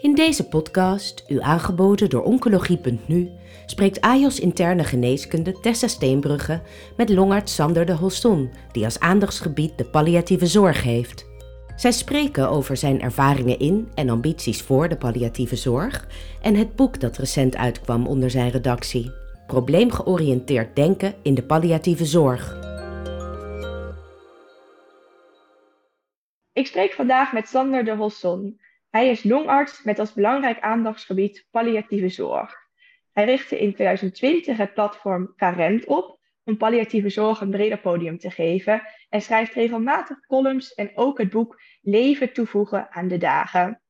In deze podcast, u aangeboden door Oncologie.nu, spreekt AJOS interne geneeskunde Tessa Steenbrugge met longarts Sander de Holston, die als aandachtsgebied de palliatieve zorg heeft. Zij spreken over zijn ervaringen in en ambities voor de palliatieve zorg en het boek dat recent uitkwam onder zijn redactie. Probleemgeoriënteerd denken in de palliatieve zorg. Ik spreek vandaag met Sander de Holston. Hij is longarts met als belangrijk aandachtsgebied palliatieve zorg. Hij richtte in 2020 het platform Carent op om palliatieve zorg een breder podium te geven en schrijft regelmatig columns en ook het boek Leven toevoegen aan de dagen.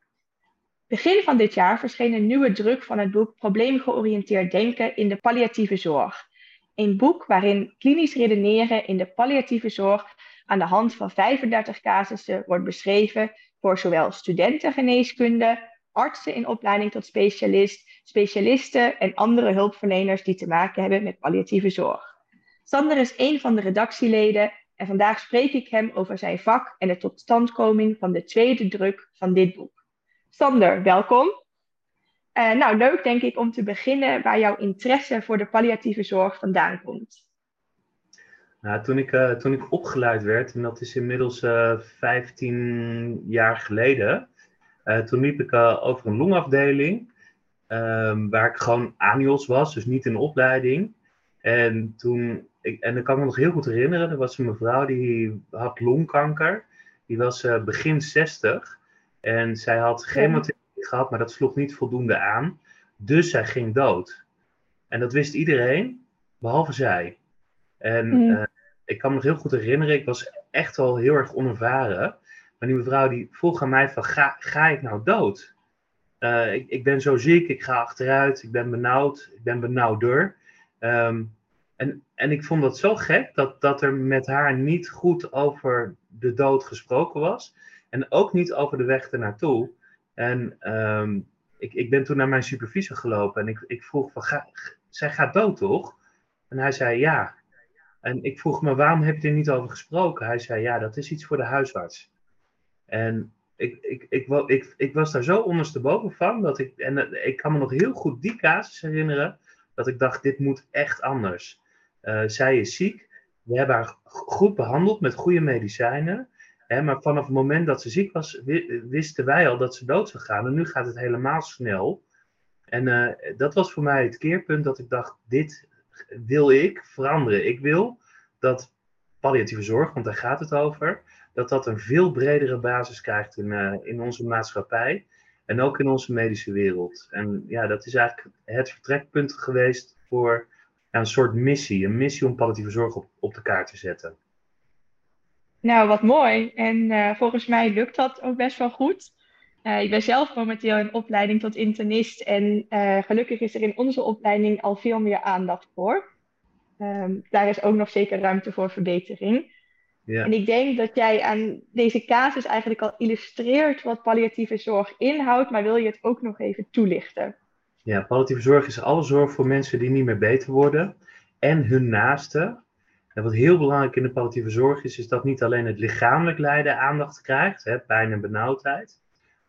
Begin van dit jaar verscheen een nieuwe druk van het boek Probleemgeoriënteerd denken in de palliatieve zorg. Een boek waarin klinisch redeneren in de palliatieve zorg aan de hand van 35 casussen wordt beschreven voor zowel studentengeneeskunde, artsen in opleiding tot specialist, specialisten en andere hulpverleners die te maken hebben met palliatieve zorg. Sander is een van de redactieleden en vandaag spreek ik hem over zijn vak en de totstandkoming van de tweede druk van dit boek. Sander, welkom. Uh, nou, leuk denk ik om te beginnen waar jouw interesse voor de palliatieve zorg vandaan komt. Nou, toen, ik, uh, toen ik opgeleid werd, en dat is inmiddels uh, eh, 15 jaar geleden, toen liep ik over een longafdeling, ehm, waar ik gewoon anios was, dus niet in opleiding. En toen, ik, en ik kan me nog heel goed herinneren, er was een mevrouw die had longkanker. Die was begin 60 en zij had chemotherapie gehad, maar dat sloeg niet voldoende aan. Dus zij ging dood. En dat wist iedereen, behalve zij. En mm. uh, ik kan me heel goed herinneren, ik was echt wel heel erg onervaren. Maar die mevrouw die vroeg aan mij van, ga, ga ik nou dood? Uh, ik, ik ben zo ziek, ik ga achteruit, ik ben benauwd, ik ben benauwder. Um, en, en ik vond dat zo gek dat, dat er met haar niet goed over de dood gesproken was. En ook niet over de weg ernaartoe. En um, ik, ik ben toen naar mijn supervisor gelopen en ik, ik vroeg van, ga, zij gaat dood toch? En hij zei ja. En ik vroeg me, waarom heb je er niet over gesproken? Hij zei ja, dat is iets voor de huisarts. En ik, ik, ik, ik, ik was daar zo ondersteboven van dat ik, en ik kan me nog heel goed die casus herinneren dat ik dacht, dit moet echt anders. Uh, zij is ziek. We hebben haar goed behandeld met goede medicijnen. Hè, maar vanaf het moment dat ze ziek was, wisten wij al dat ze dood zou gaan. En nu gaat het helemaal snel. En uh, dat was voor mij het keerpunt dat ik dacht, dit wil ik veranderen. Ik wil dat palliatieve zorg, want daar gaat het over, dat dat een veel bredere basis krijgt in, uh, in onze maatschappij. En ook in onze medische wereld. En ja, dat is eigenlijk het vertrekpunt geweest voor een soort missie. Een missie om palliatieve zorg op, op de kaart te zetten. Nou, wat mooi. En uh, volgens mij lukt dat ook best wel goed. Uh, ik ben zelf momenteel in opleiding tot internist. En uh, gelukkig is er in onze opleiding al veel meer aandacht voor. Um, daar is ook nog zeker ruimte voor verbetering. Ja. En ik denk dat jij aan deze casus eigenlijk al illustreert wat palliatieve zorg inhoudt, maar wil je het ook nog even toelichten? Ja, palliatieve zorg is alle zorg voor mensen die niet meer beter worden en hun naasten. En wat heel belangrijk in de palliatieve zorg is, is dat niet alleen het lichamelijk lijden aandacht krijgt, hè, pijn en benauwdheid,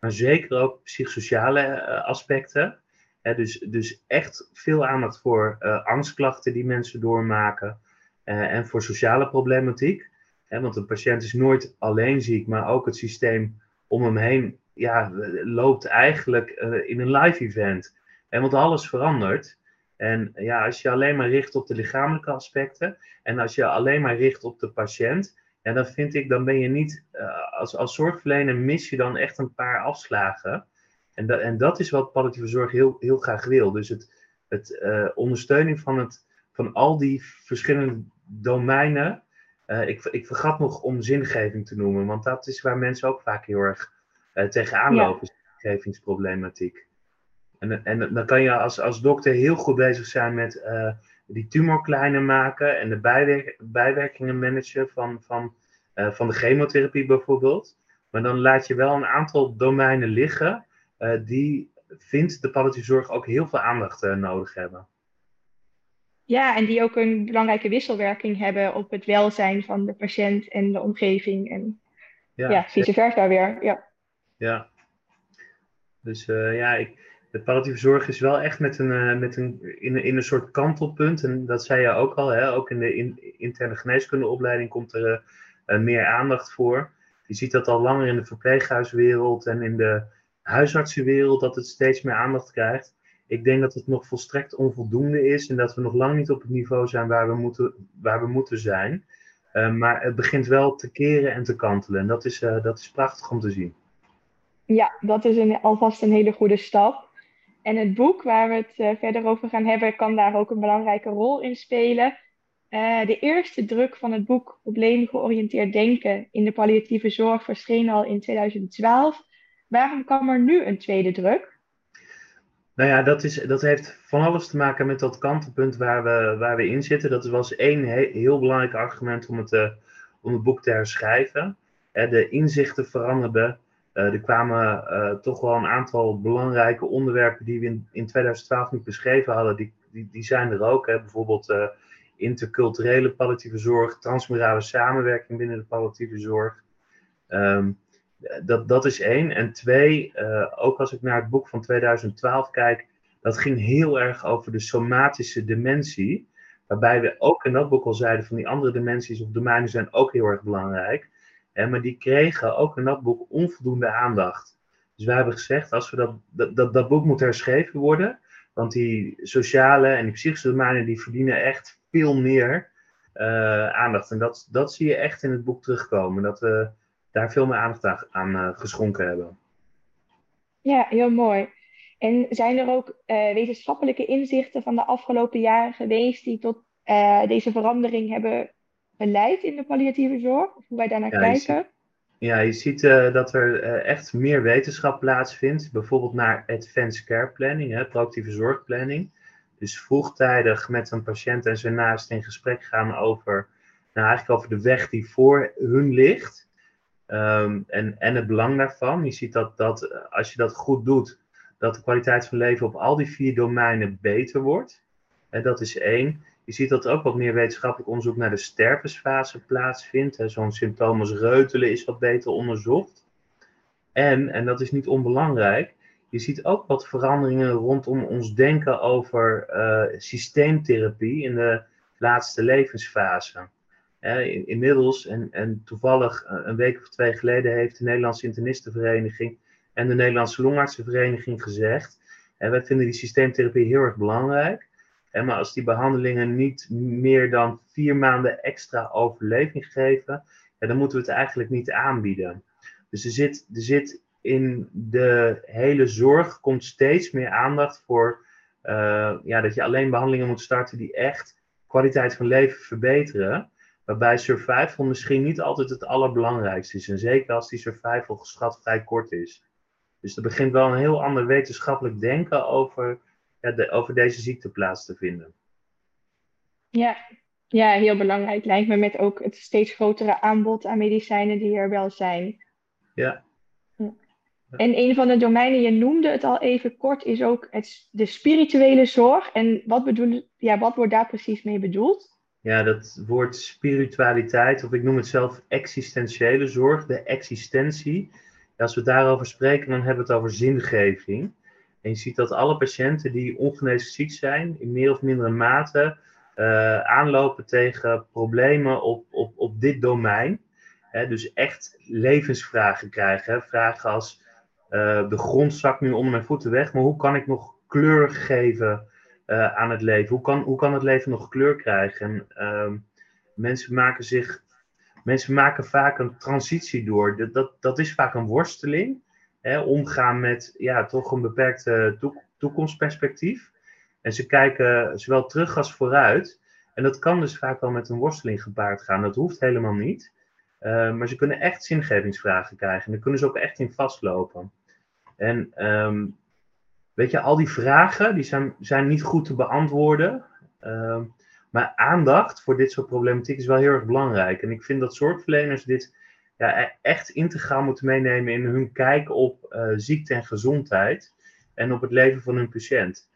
maar zeker ook psychosociale uh, aspecten. Dus, dus echt veel aandacht voor uh, angstklachten die mensen doormaken uh, en voor sociale problematiek. Want een patiënt is nooit alleen ziek, maar ook het systeem om hem heen ja, loopt eigenlijk in een live event. En want alles verandert. En ja, als je alleen maar richt op de lichamelijke aspecten en als je alleen maar richt op de patiënt, ja, dan vind ik, dan ben je niet, uh, als, als zorgverlener mis je dan echt een paar afslagen. En, dat en dat is wat palliatieve zorg heel, heel graag wil. Dus het, het uh, ondersteuning van, het, van al die verschillende domeinen. Uh, ik, ik vergat nog om zingeving te noemen, want dat is waar mensen ook vaak heel erg tegenaan lopen, zingevingsproblematiek. En, en dan kan je als, als dokter heel goed bezig zijn met die tumor kleiner maken en de bijwerk, bijwerkingen managen van, van, uh, van de chemotherapie bijvoorbeeld. Maar dan laat je wel een aantal domeinen liggen uh, die vindt de palliatieve zorg ook heel veel aandacht nodig hebben. Ja, en die ook een belangrijke wisselwerking hebben op het welzijn van de patiënt en de omgeving. En ja, ja vice versa weer. Ja. ja. Dus ja, ik, de palliatieve zorg is wel echt met een, met een, in, in een soort kantelpunt. En dat zei je ook al, hè? ook in de in, interne geneeskundeopleiding komt er meer aandacht voor. Je ziet dat al langer in de verpleeghuiswereld en in de huisartsenwereld dat het steeds meer aandacht krijgt. Ik denk dat het nog volstrekt onvoldoende is en dat we nog lang niet op het niveau zijn waar we moeten, waar we moeten zijn. Maar het begint wel te keren en te kantelen. En dat is, dat is prachtig om te zien. Ja, dat is een, alvast een hele goede stap. En het boek waar we het uh, verder over gaan hebben, kan daar ook een belangrijke rol in spelen. de eerste druk van het boek Probleemgeoriënteerd Denken in de palliatieve zorg verscheen al in 2012. Waarom kwam er nu een tweede druk? Nou ja, dat, is, dat heeft van alles te maken met dat kantelpunt waar we, waar we in zitten. Dat was één heel belangrijk argument om het, uh, om het boek te herschrijven. De inzichten veranderden. Uh, er kwamen toch wel een aantal belangrijke onderwerpen die we in, in 2012 niet beschreven hadden. Die, die, die zijn er ook. Hè. Bijvoorbeeld interculturele palliatieve zorg, transmurale samenwerking binnen de palliatieve zorg. Um, dat, dat is één. En twee, ook als ik naar het boek van 2012 kijk, dat ging heel erg over de somatische dimensie. Waarbij we ook in dat boek al zeiden van die andere dimensies of domeinen zijn ook heel erg belangrijk. Maar die kregen ook in dat boek onvoldoende aandacht. Dus wij hebben gezegd, als we dat, dat, dat, boek moet herschreven worden, want die sociale en die psychische domeinen die verdienen echt veel meer uh, aandacht. En dat, dat zie je echt in het boek terugkomen. Dat we daar veel meer aandacht aan uh, geschonken hebben. Ja, heel mooi. En zijn er ook uh, wetenschappelijke inzichten van de afgelopen jaren geweest die tot deze verandering hebben geleid in de palliatieve zorg? Of hoe wij daarnaar ja, kijken? Je ziet, ja, je ziet dat er echt meer wetenschap plaatsvindt. Bijvoorbeeld naar advanced care planning, hè, proactieve zorgplanning. Dus vroegtijdig met een patiënt en zijn naast in gesprek gaan over, nou, eigenlijk over de weg die voor hun ligt. Um, en, en het belang daarvan. Je ziet dat, dat eh, als je dat goed doet, dat de kwaliteit van leven op al die vier domeinen beter wordt. En dat is één. Je ziet dat er ook wat meer wetenschappelijk onderzoek naar de stervensfase plaatsvindt. Zo'n symptoom als reutelen is wat beter onderzocht. En, en dat is niet onbelangrijk, je ziet ook wat veranderingen rondom ons denken over uh, systeemtherapie in de laatste levensfase inmiddels, en, en toevallig eh, een week of twee geleden, heeft de Nederlandse Internistenvereniging en de Nederlandse Longartsenvereniging gezegd. En wij vinden die systeemtherapie heel erg belangrijk. Maar als die behandelingen niet meer dan vier maanden extra overleving geven, ja, dan moeten we het eigenlijk niet aanbieden. Dus er zit, er zit in de hele zorg komt steeds meer aandacht voor uh, ja, dat je alleen behandelingen moet starten die echt kwaliteit van leven verbeteren. Waarbij survival misschien niet altijd het allerbelangrijkste is. En zeker als die survival geschat vrij kort is. Dus er begint wel een heel ander wetenschappelijk denken over, ja, de, over deze ziekte plaats te vinden. Ja. ja, heel belangrijk lijkt me met ook het steeds grotere aanbod aan medicijnen die er wel zijn. Ja. En een van de domeinen, je noemde het al even kort, is ook het, de spirituele zorg. En wat, bedoel, ja, wat wordt daar precies mee bedoeld? ja, dat woord spiritualiteit, of ik noem het zelf existentiële zorg, de existentie. Als we daarover spreken, dan hebben we het over zingeving. En je ziet dat alle patiënten die ongeneeslijk ziek zijn, in meer of mindere mate uh, aanlopen tegen problemen op, op, op dit domein. dus echt levensvragen krijgen. Vragen als: uh, de grond zakt nu onder mijn voeten weg, maar hoe kan ik nog kleur geven uh, aan het leven? Hoe kan, hoe kan het leven nog kleur krijgen? En, uh, mensen maken zich. Mensen maken vaak een transitie door. Dat, dat, dat is vaak een worsteling. Omgaan met ja, toch een beperkt toekomstperspectief. En ze kijken zowel terug als vooruit. En dat kan dus vaak wel met een worsteling gepaard gaan. Dat hoeft helemaal niet. Uh, maar ze kunnen echt zingevingsvragen krijgen. En daar kunnen ze ook echt in vastlopen. En um, weet je, al die vragen die zijn, zijn niet goed te beantwoorden. Uh, maar aandacht voor dit soort problematiek is wel heel erg belangrijk. En ik vind dat zorgverleners dit ja, e-, echt integraal moeten meenemen in hun kijk op uh, ziekte en gezondheid. En op het leven van hun patiënt.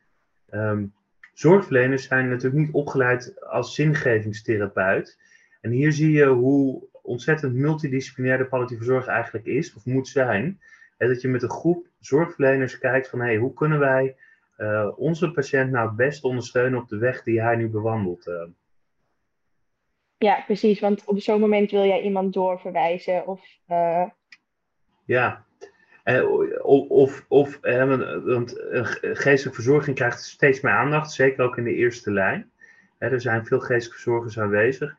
Um, zorgverleners zijn natuurlijk niet opgeleid als zingevingstherapeut. En hier zie je hoe ontzettend multidisciplinair de palliatieve zorg eigenlijk is, of moet zijn. Dat je met een groep zorgverleners kijkt van hey, hoe kunnen wij uh, onze patiënt nou het best ondersteunen op de weg die hij nu bewandelt. Uh. Ja, precies. Want op zo'n moment wil jij iemand doorverwijzen of... Uh... Ja, of, of, of want geestelijke verzorging krijgt steeds meer aandacht, zeker ook in de eerste lijn. er zijn veel geestelijke verzorgers aanwezig.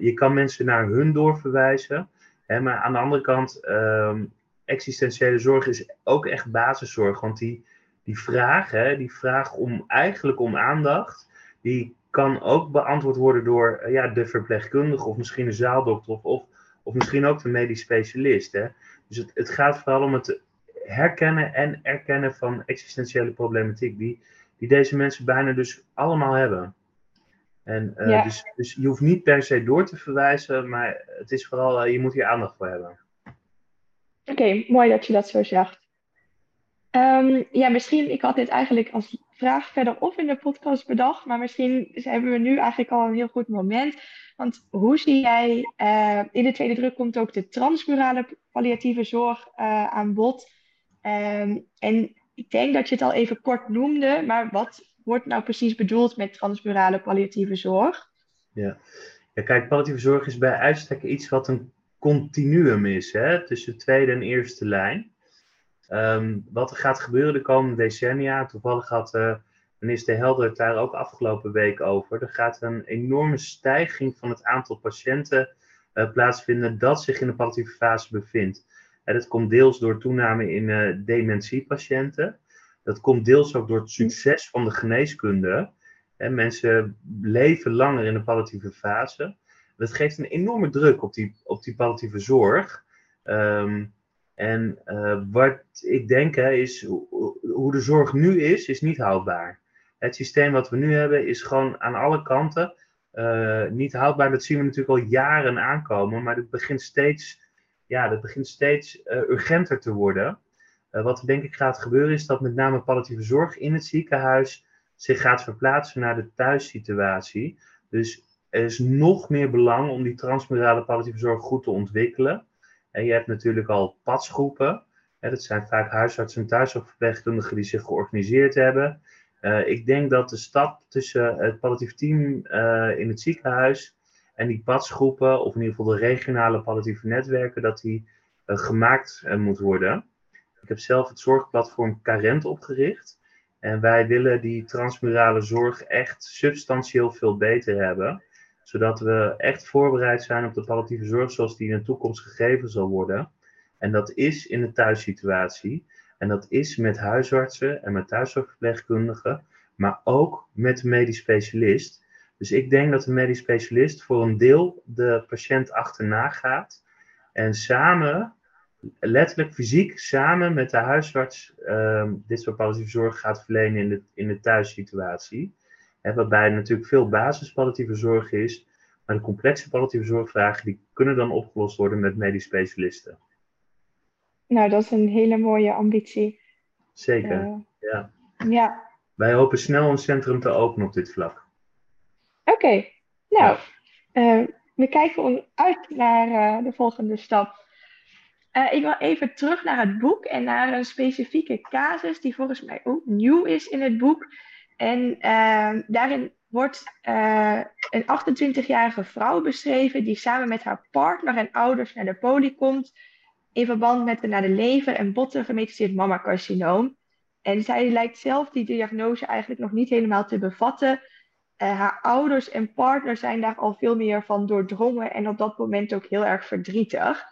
je kan mensen naar hun doorverwijzen. maar aan de andere kant, ehm, existentiële zorg is ook echt basiszorg. Want die, die vraag, die vraag om eigenlijk om aandacht, die kan ook beantwoord worden door eh, ja, de verpleegkundige of misschien de zaaldokter of, of, of misschien ook de medisch specialist. Hè. Dus het, het gaat vooral om het herkennen en erkennen van existentiële problematiek, die, die deze mensen bijna dus allemaal hebben. En uh, dus, dus je hoeft niet per se door te verwijzen, maar het is vooral, uh, je moet hier aandacht voor hebben. Oké, mooi dat je dat zo zegt. Um, ja, misschien, ik had dit eigenlijk als vraag verderop in de podcast bedacht, maar misschien hebben we nu eigenlijk al een heel goed moment. Want hoe zie jij, uh, in de tweede druk komt ook de transmurale palliatieve zorg uh, aan bod. Um, en ik denk dat je het al even kort noemde, maar wat wordt nou precies bedoeld met transmurale palliatieve zorg? Ja, ja kijk, palliatieve zorg is bij uitstek iets wat een continuum is hè, tussen tweede en eerste lijn. Um, wat er gaat gebeuren de komende decennia, toevallig had uh, minister Helder het daar ook afgelopen week over. Er gaat een enorme stijging van het aantal patiënten uh, plaatsvinden dat zich in de palliatieve fase bevindt. En dat komt deels door toename in uh, dementiepatiënten. Dat komt deels ook door het succes van de geneeskunde. En mensen leven langer in de palliatieve fase. Dat geeft een enorme druk op die, op die palliatieve zorg. Um, en uh, wat ik denk hè, is, hoe de zorg nu is, is niet houdbaar. Het systeem wat we nu hebben is gewoon aan alle kanten uh, niet houdbaar. Dat zien we natuurlijk al jaren aankomen, maar het begint steeds, ja, dat begint steeds uh, urgenter te worden. wat denk ik gaat gebeuren is dat met name palliatieve zorg in het ziekenhuis zich gaat verplaatsen naar de thuissituatie. Dus er is nog meer belang om die transmurale palliatieve zorg goed te ontwikkelen. En je hebt natuurlijk al padsgroepen. dat zijn vaak huisartsen en thuiszorgverpleegkundigen die zich georganiseerd hebben. Uh, ik denk dat de stap tussen het palliatief team uh, in het ziekenhuis en die padsgroepen, of in ieder geval de regionale palliatieve netwerken, dat die uh, gemaakt moet worden. Ik heb zelf het zorgplatform Carent opgericht. En wij willen die transmurale zorg echt substantieel veel beter hebben zodat we echt voorbereid zijn op de palliatieve zorg zoals die in de toekomst gegeven zal worden. En dat is in de thuissituatie. En dat is met huisartsen en met thuiszorgverpleegkundigen, maar ook met de medisch specialist. Dus ik denk dat de medisch specialist voor een deel de patiënt achterna gaat en samen, letterlijk fysiek samen met de huisarts, uh, dit soort palliatieve zorg gaat verlenen in de, in de thuissituatie. Hè, waarbij natuurlijk veel basispalliatieve zorg is. Maar de complexe palliatieve zorgvragen die kunnen dan opgelost worden met medisch specialisten. Nou, dat is een hele mooie ambitie. Zeker, uh, ja. ja. Wij hopen snel een centrum te openen op dit vlak. Oké, okay. nou, ja. uh, we kijken uit naar uh, de volgende stap. ik wil even terug naar het boek en naar een specifieke casus die volgens mij ook nieuw is in het boek. En uh, daarin wordt uh, een 28-jarige vrouw beschreven die samen met haar partner en ouders naar de poli komt in verband met de naar de lever en botten gemetastaseerd mammacarcinoom. En zij lijkt zelf die diagnose eigenlijk nog niet helemaal te bevatten. Uh, haar ouders en partner zijn daar al veel meer van doordrongen en op dat moment ook heel erg verdrietig.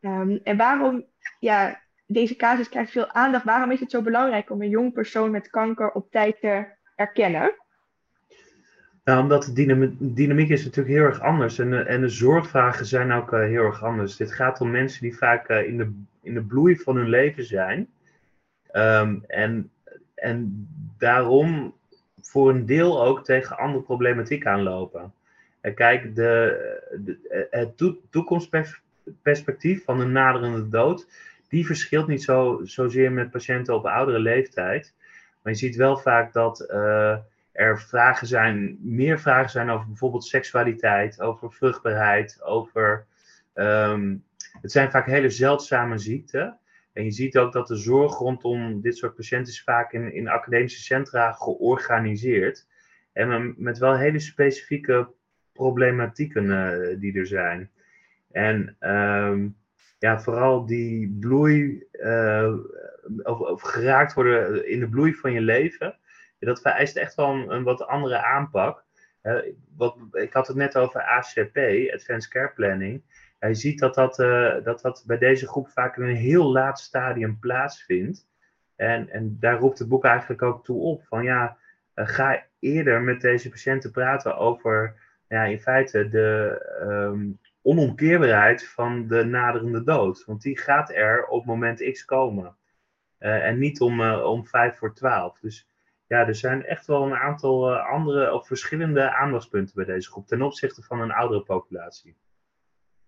Um, en waarom, ja, deze casus krijgt veel aandacht. Waarom is het zo belangrijk om een jong persoon met kanker op tijd te erkennen? Nou, omdat de dynamiek is natuurlijk heel erg anders en de, en de zorgvragen zijn ook uh, heel erg anders. Dit gaat om mensen die vaak uh, in, de, in de bloei van hun leven zijn. Um, en, en daarom voor een deel ook tegen andere problematiek aanlopen. En kijk, de, de, het to toekomstperspectief van een naderende dood, die verschilt niet zo, zozeer met patiënten op oudere leeftijd. Maar je ziet wel vaak dat uh, er vragen zijn, meer vragen zijn over bijvoorbeeld seksualiteit, over vruchtbaarheid, over. Um, het zijn vaak hele zeldzame ziekten. En je ziet ook dat de zorg rondom dit soort patiënten is vaak in, in academische centra georganiseerd. En met wel hele specifieke problematieken uh, die er zijn. En um, ja, vooral die bloei, uh, of, of, geraakt worden in de bloei van je leven, dat vereist echt wel een, wat andere aanpak. Wat, ik had het net over ACP, Advanced Care Planning. Je ziet dat dat, uh, dat dat bij deze groep vaak in een heel laat stadium plaatsvindt. En, en daar roept het boek eigenlijk ook toe op: van ja, ga eerder met deze patiënten praten over ja, in feite de um, onomkeerbaarheid van de naderende dood. Want die gaat er op moment X komen. Uh, en niet om, uh, om vijf voor twaalf. Dus ja, er zijn echt wel een aantal uh, andere of verschillende aandachtspunten bij deze groep ten opzichte van een oudere populatie.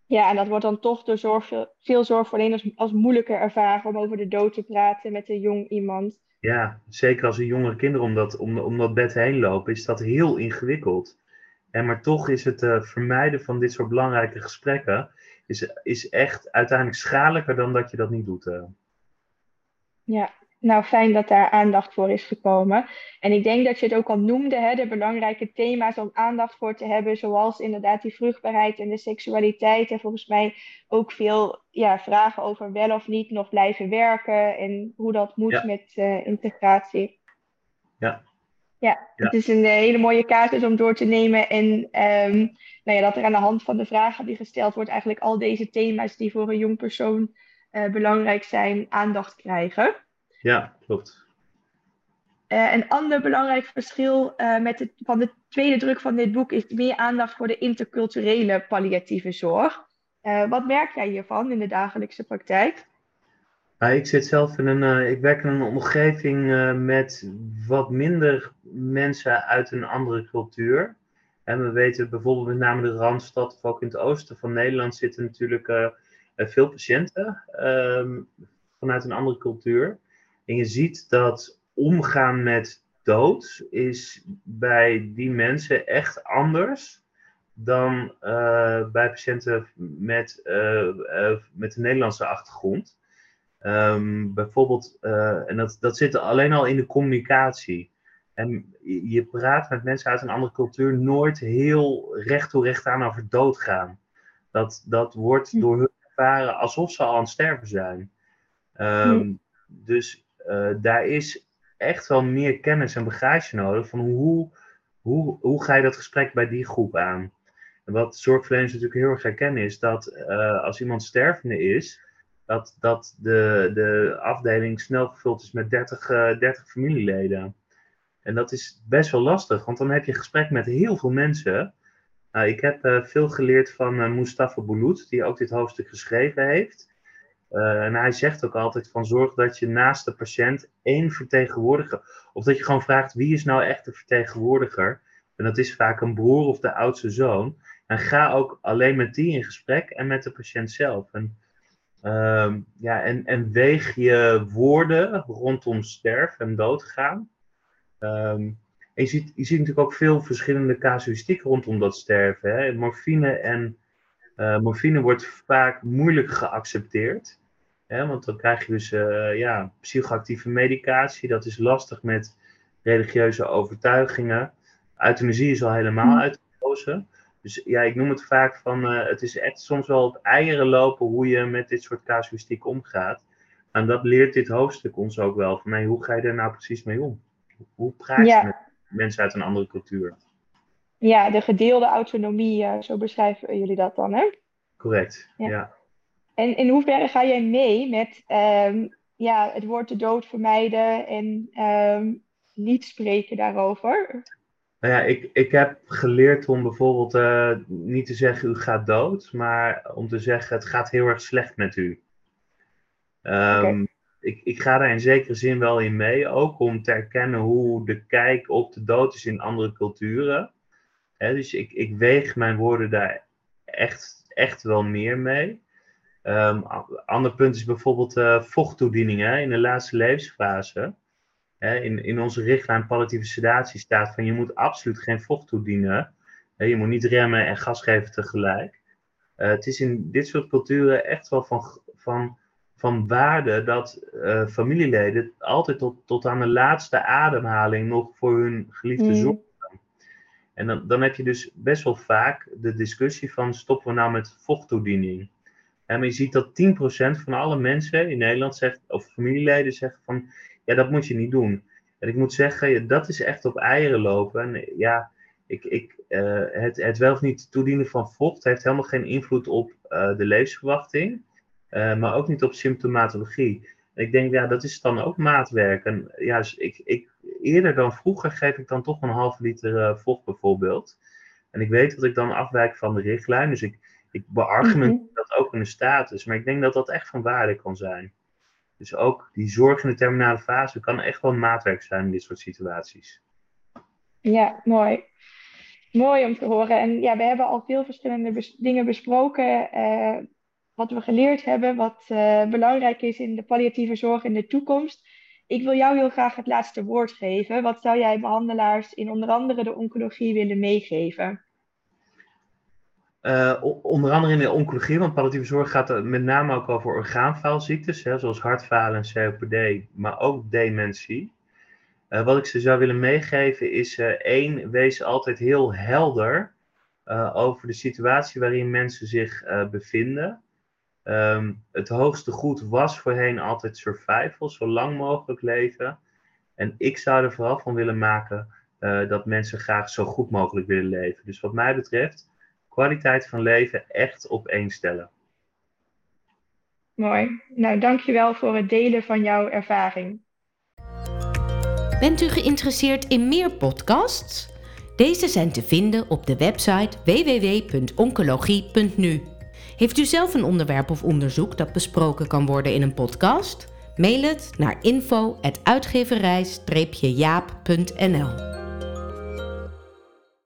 Ja, en dat wordt dan toch door zorg, veel zorgverleners als moeilijker ervaren om over de dood te praten met een jong iemand. Ja, zeker als een jongere kinderen om dat, om, om dat bed heen lopen, is dat heel ingewikkeld. En maar toch is het uh, vermijden van dit soort belangrijke gesprekken is, is echt uiteindelijk schadelijker dan dat je dat niet doet. Uh. Ja, nou fijn dat daar aandacht voor is gekomen. En ik denk dat je het ook al noemde, hè, de belangrijke thema's om aandacht voor te hebben, zoals inderdaad die vruchtbaarheid en de seksualiteit. En volgens mij ook veel ja, vragen over wel of niet nog blijven werken en hoe dat moet ja. met uh, integratie. Ja, ja, het is een hele mooie casus om door te nemen. En um, nou ja, dat er aan de hand van de vragen die gesteld wordt, eigenlijk al deze thema's die voor een jong persoon uh, belangrijk zijn, aandacht krijgen. Ja, klopt. Uh, een ander belangrijk verschil uh, met de, van de tweede druk van dit boek is meer aandacht voor de interculturele palliatieve zorg. wat merk jij hiervan in de dagelijkse praktijk? Ik zit zelf in een, ik werk in een omgeving met wat minder mensen uit een andere cultuur. En we weten bijvoorbeeld met name de Randstad of ook in het oosten van Nederland zitten natuurlijk veel patiënten um, vanuit een andere cultuur. En je ziet dat omgaan met dood is bij die mensen echt anders dan bij patiënten met, met een Nederlandse achtergrond. Um, bijvoorbeeld, en dat, dat zit alleen al in de communicatie. En je praat met mensen uit een andere cultuur nooit heel recht toe recht aan over doodgaan. Dat, dat wordt hm. door hun ervaren alsof ze al aan het sterven zijn. Um, dus uh, daar is echt wel meer kennis en bagage nodig van hoe, hoe, hoe ga je dat gesprek bij die groep aan. En wat zorgverleners natuurlijk heel erg herkennen is dat uh, als iemand stervende is, dat, dat de, de afdeling snel gevuld is met 30, uh, 30 familieleden. En dat is best wel lastig, want dan heb je gesprek met heel veel mensen. Uh, ik heb uh, veel geleerd van uh, Mustafa Bouloud, die ook dit hoofdstuk geschreven heeft. en hij zegt ook altijd van zorg dat je naast de patiënt één vertegenwoordiger, of dat je gewoon vraagt wie is nou echt de vertegenwoordiger. En dat is vaak een broer of de oudste zoon. En ga ook alleen met die in gesprek en met de patiënt zelf. En Um, ja, en, en weeg je woorden rondom sterven en doodgaan. Um, en je ziet, je ziet natuurlijk ook veel verschillende casuïstiek rondom dat sterven. Hè. Morfine en uh, morfine wordt vaak moeilijk geaccepteerd. Hè, want dan krijg je dus uh, ja, psychoactieve medicatie. Dat is lastig met religieuze overtuigingen. Euthanasie is al helemaal uitgekozen. Dus ja, ik noem het vaak van, uh, het is echt soms wel op eieren lopen hoe je met dit soort casuïstiek omgaat. En dat leert dit hoofdstuk ons ook wel. Van, nee, hoe ga je er nou precies mee om? Hoe praat je met mensen uit een andere cultuur? Ja, de gedeelde autonomie, uh, zo beschrijven jullie dat dan, hè? Correct, ja. ja. En in hoeverre ga jij mee met um, ja, het woord de dood vermijden en um, niet spreken daarover? Nou ja, ik, ik heb geleerd om bijvoorbeeld uh, niet te zeggen u gaat dood, maar om te zeggen het gaat heel erg slecht met u. Um, okay. Ik, ik ga daar in zekere zin wel in mee, ook om te erkennen hoe de kijk op de dood is in andere culturen. He, dus ik, ik weeg mijn woorden daar echt, echt wel meer mee. Um, ander punt is bijvoorbeeld uh, vochttoedieningen in de laatste levensfase in, in onze richtlijn palliatieve sedatie staat van je moet absoluut geen vocht toedienen. je moet niet remmen en gas geven tegelijk. Uh, het is in dit soort culturen echt wel van, van van waarde dat uh, familieleden altijd tot, tot aan de laatste ademhaling nog voor hun geliefde mm. zorgen. En dan, dan heb je dus best wel vaak de discussie van stoppen we nou met vochttoediening. En je ziet dat 10% van alle mensen in Nederland zegt, of familieleden zeggen van ja, dat moet je niet doen. En ik moet zeggen, dat is echt op eieren lopen. En ja, ik, ik, uh, het, het wel of niet toedienen van vocht heeft helemaal geen invloed op uh, de levensverwachting. Uh, maar ook niet op symptomatologie. Ik denk, ja, dat is dan ook maatwerk. En ja, dus ik, ik, eerder dan vroeger geef ik dan toch een half liter vocht bijvoorbeeld. En ik weet dat ik dan afwijk van de richtlijn. Dus ik, ik beargumenteer mm -hmm. dat ook in de status. Maar ik denk dat dat echt van waarde kan zijn. Dus ook die zorg in de terminale fase kan echt wel een maatwerk zijn in dit soort situaties. Ja, mooi. Mooi om te horen. En ja, we hebben al veel verschillende bes dingen besproken. Uh, wat we geleerd hebben, wat uh, belangrijk is in de palliatieve zorg in de toekomst. Ik wil jou heel graag het laatste woord geven. Wat zou jij behandelaars in onder andere de oncologie willen meegeven? Uh, onder andere in de oncologie, want palliatieve zorg gaat met name ook over orgaanfaalziektes, hè, zoals hartfalen en COPD, maar ook dementie. Uh, wat ik ze zou willen meegeven is uh, één, wees altijd heel helder over de situatie waarin mensen zich bevinden. Um, het hoogste goed was voorheen altijd survival, zo lang mogelijk leven. En ik zou er vooral van willen maken dat mensen graag zo goed mogelijk willen leven. Dus wat mij betreft kwaliteit van leven echt op één stellen. Mooi. Nou, dankjewel voor het delen van jouw ervaring. Bent u geïnteresseerd in meer podcasts? Deze zijn te vinden op de website www.oncologie.nu. Heeft u zelf een onderwerp of onderzoek dat besproken kan worden in een podcast? Mail het naar info@uitgeverij-jaap.nl.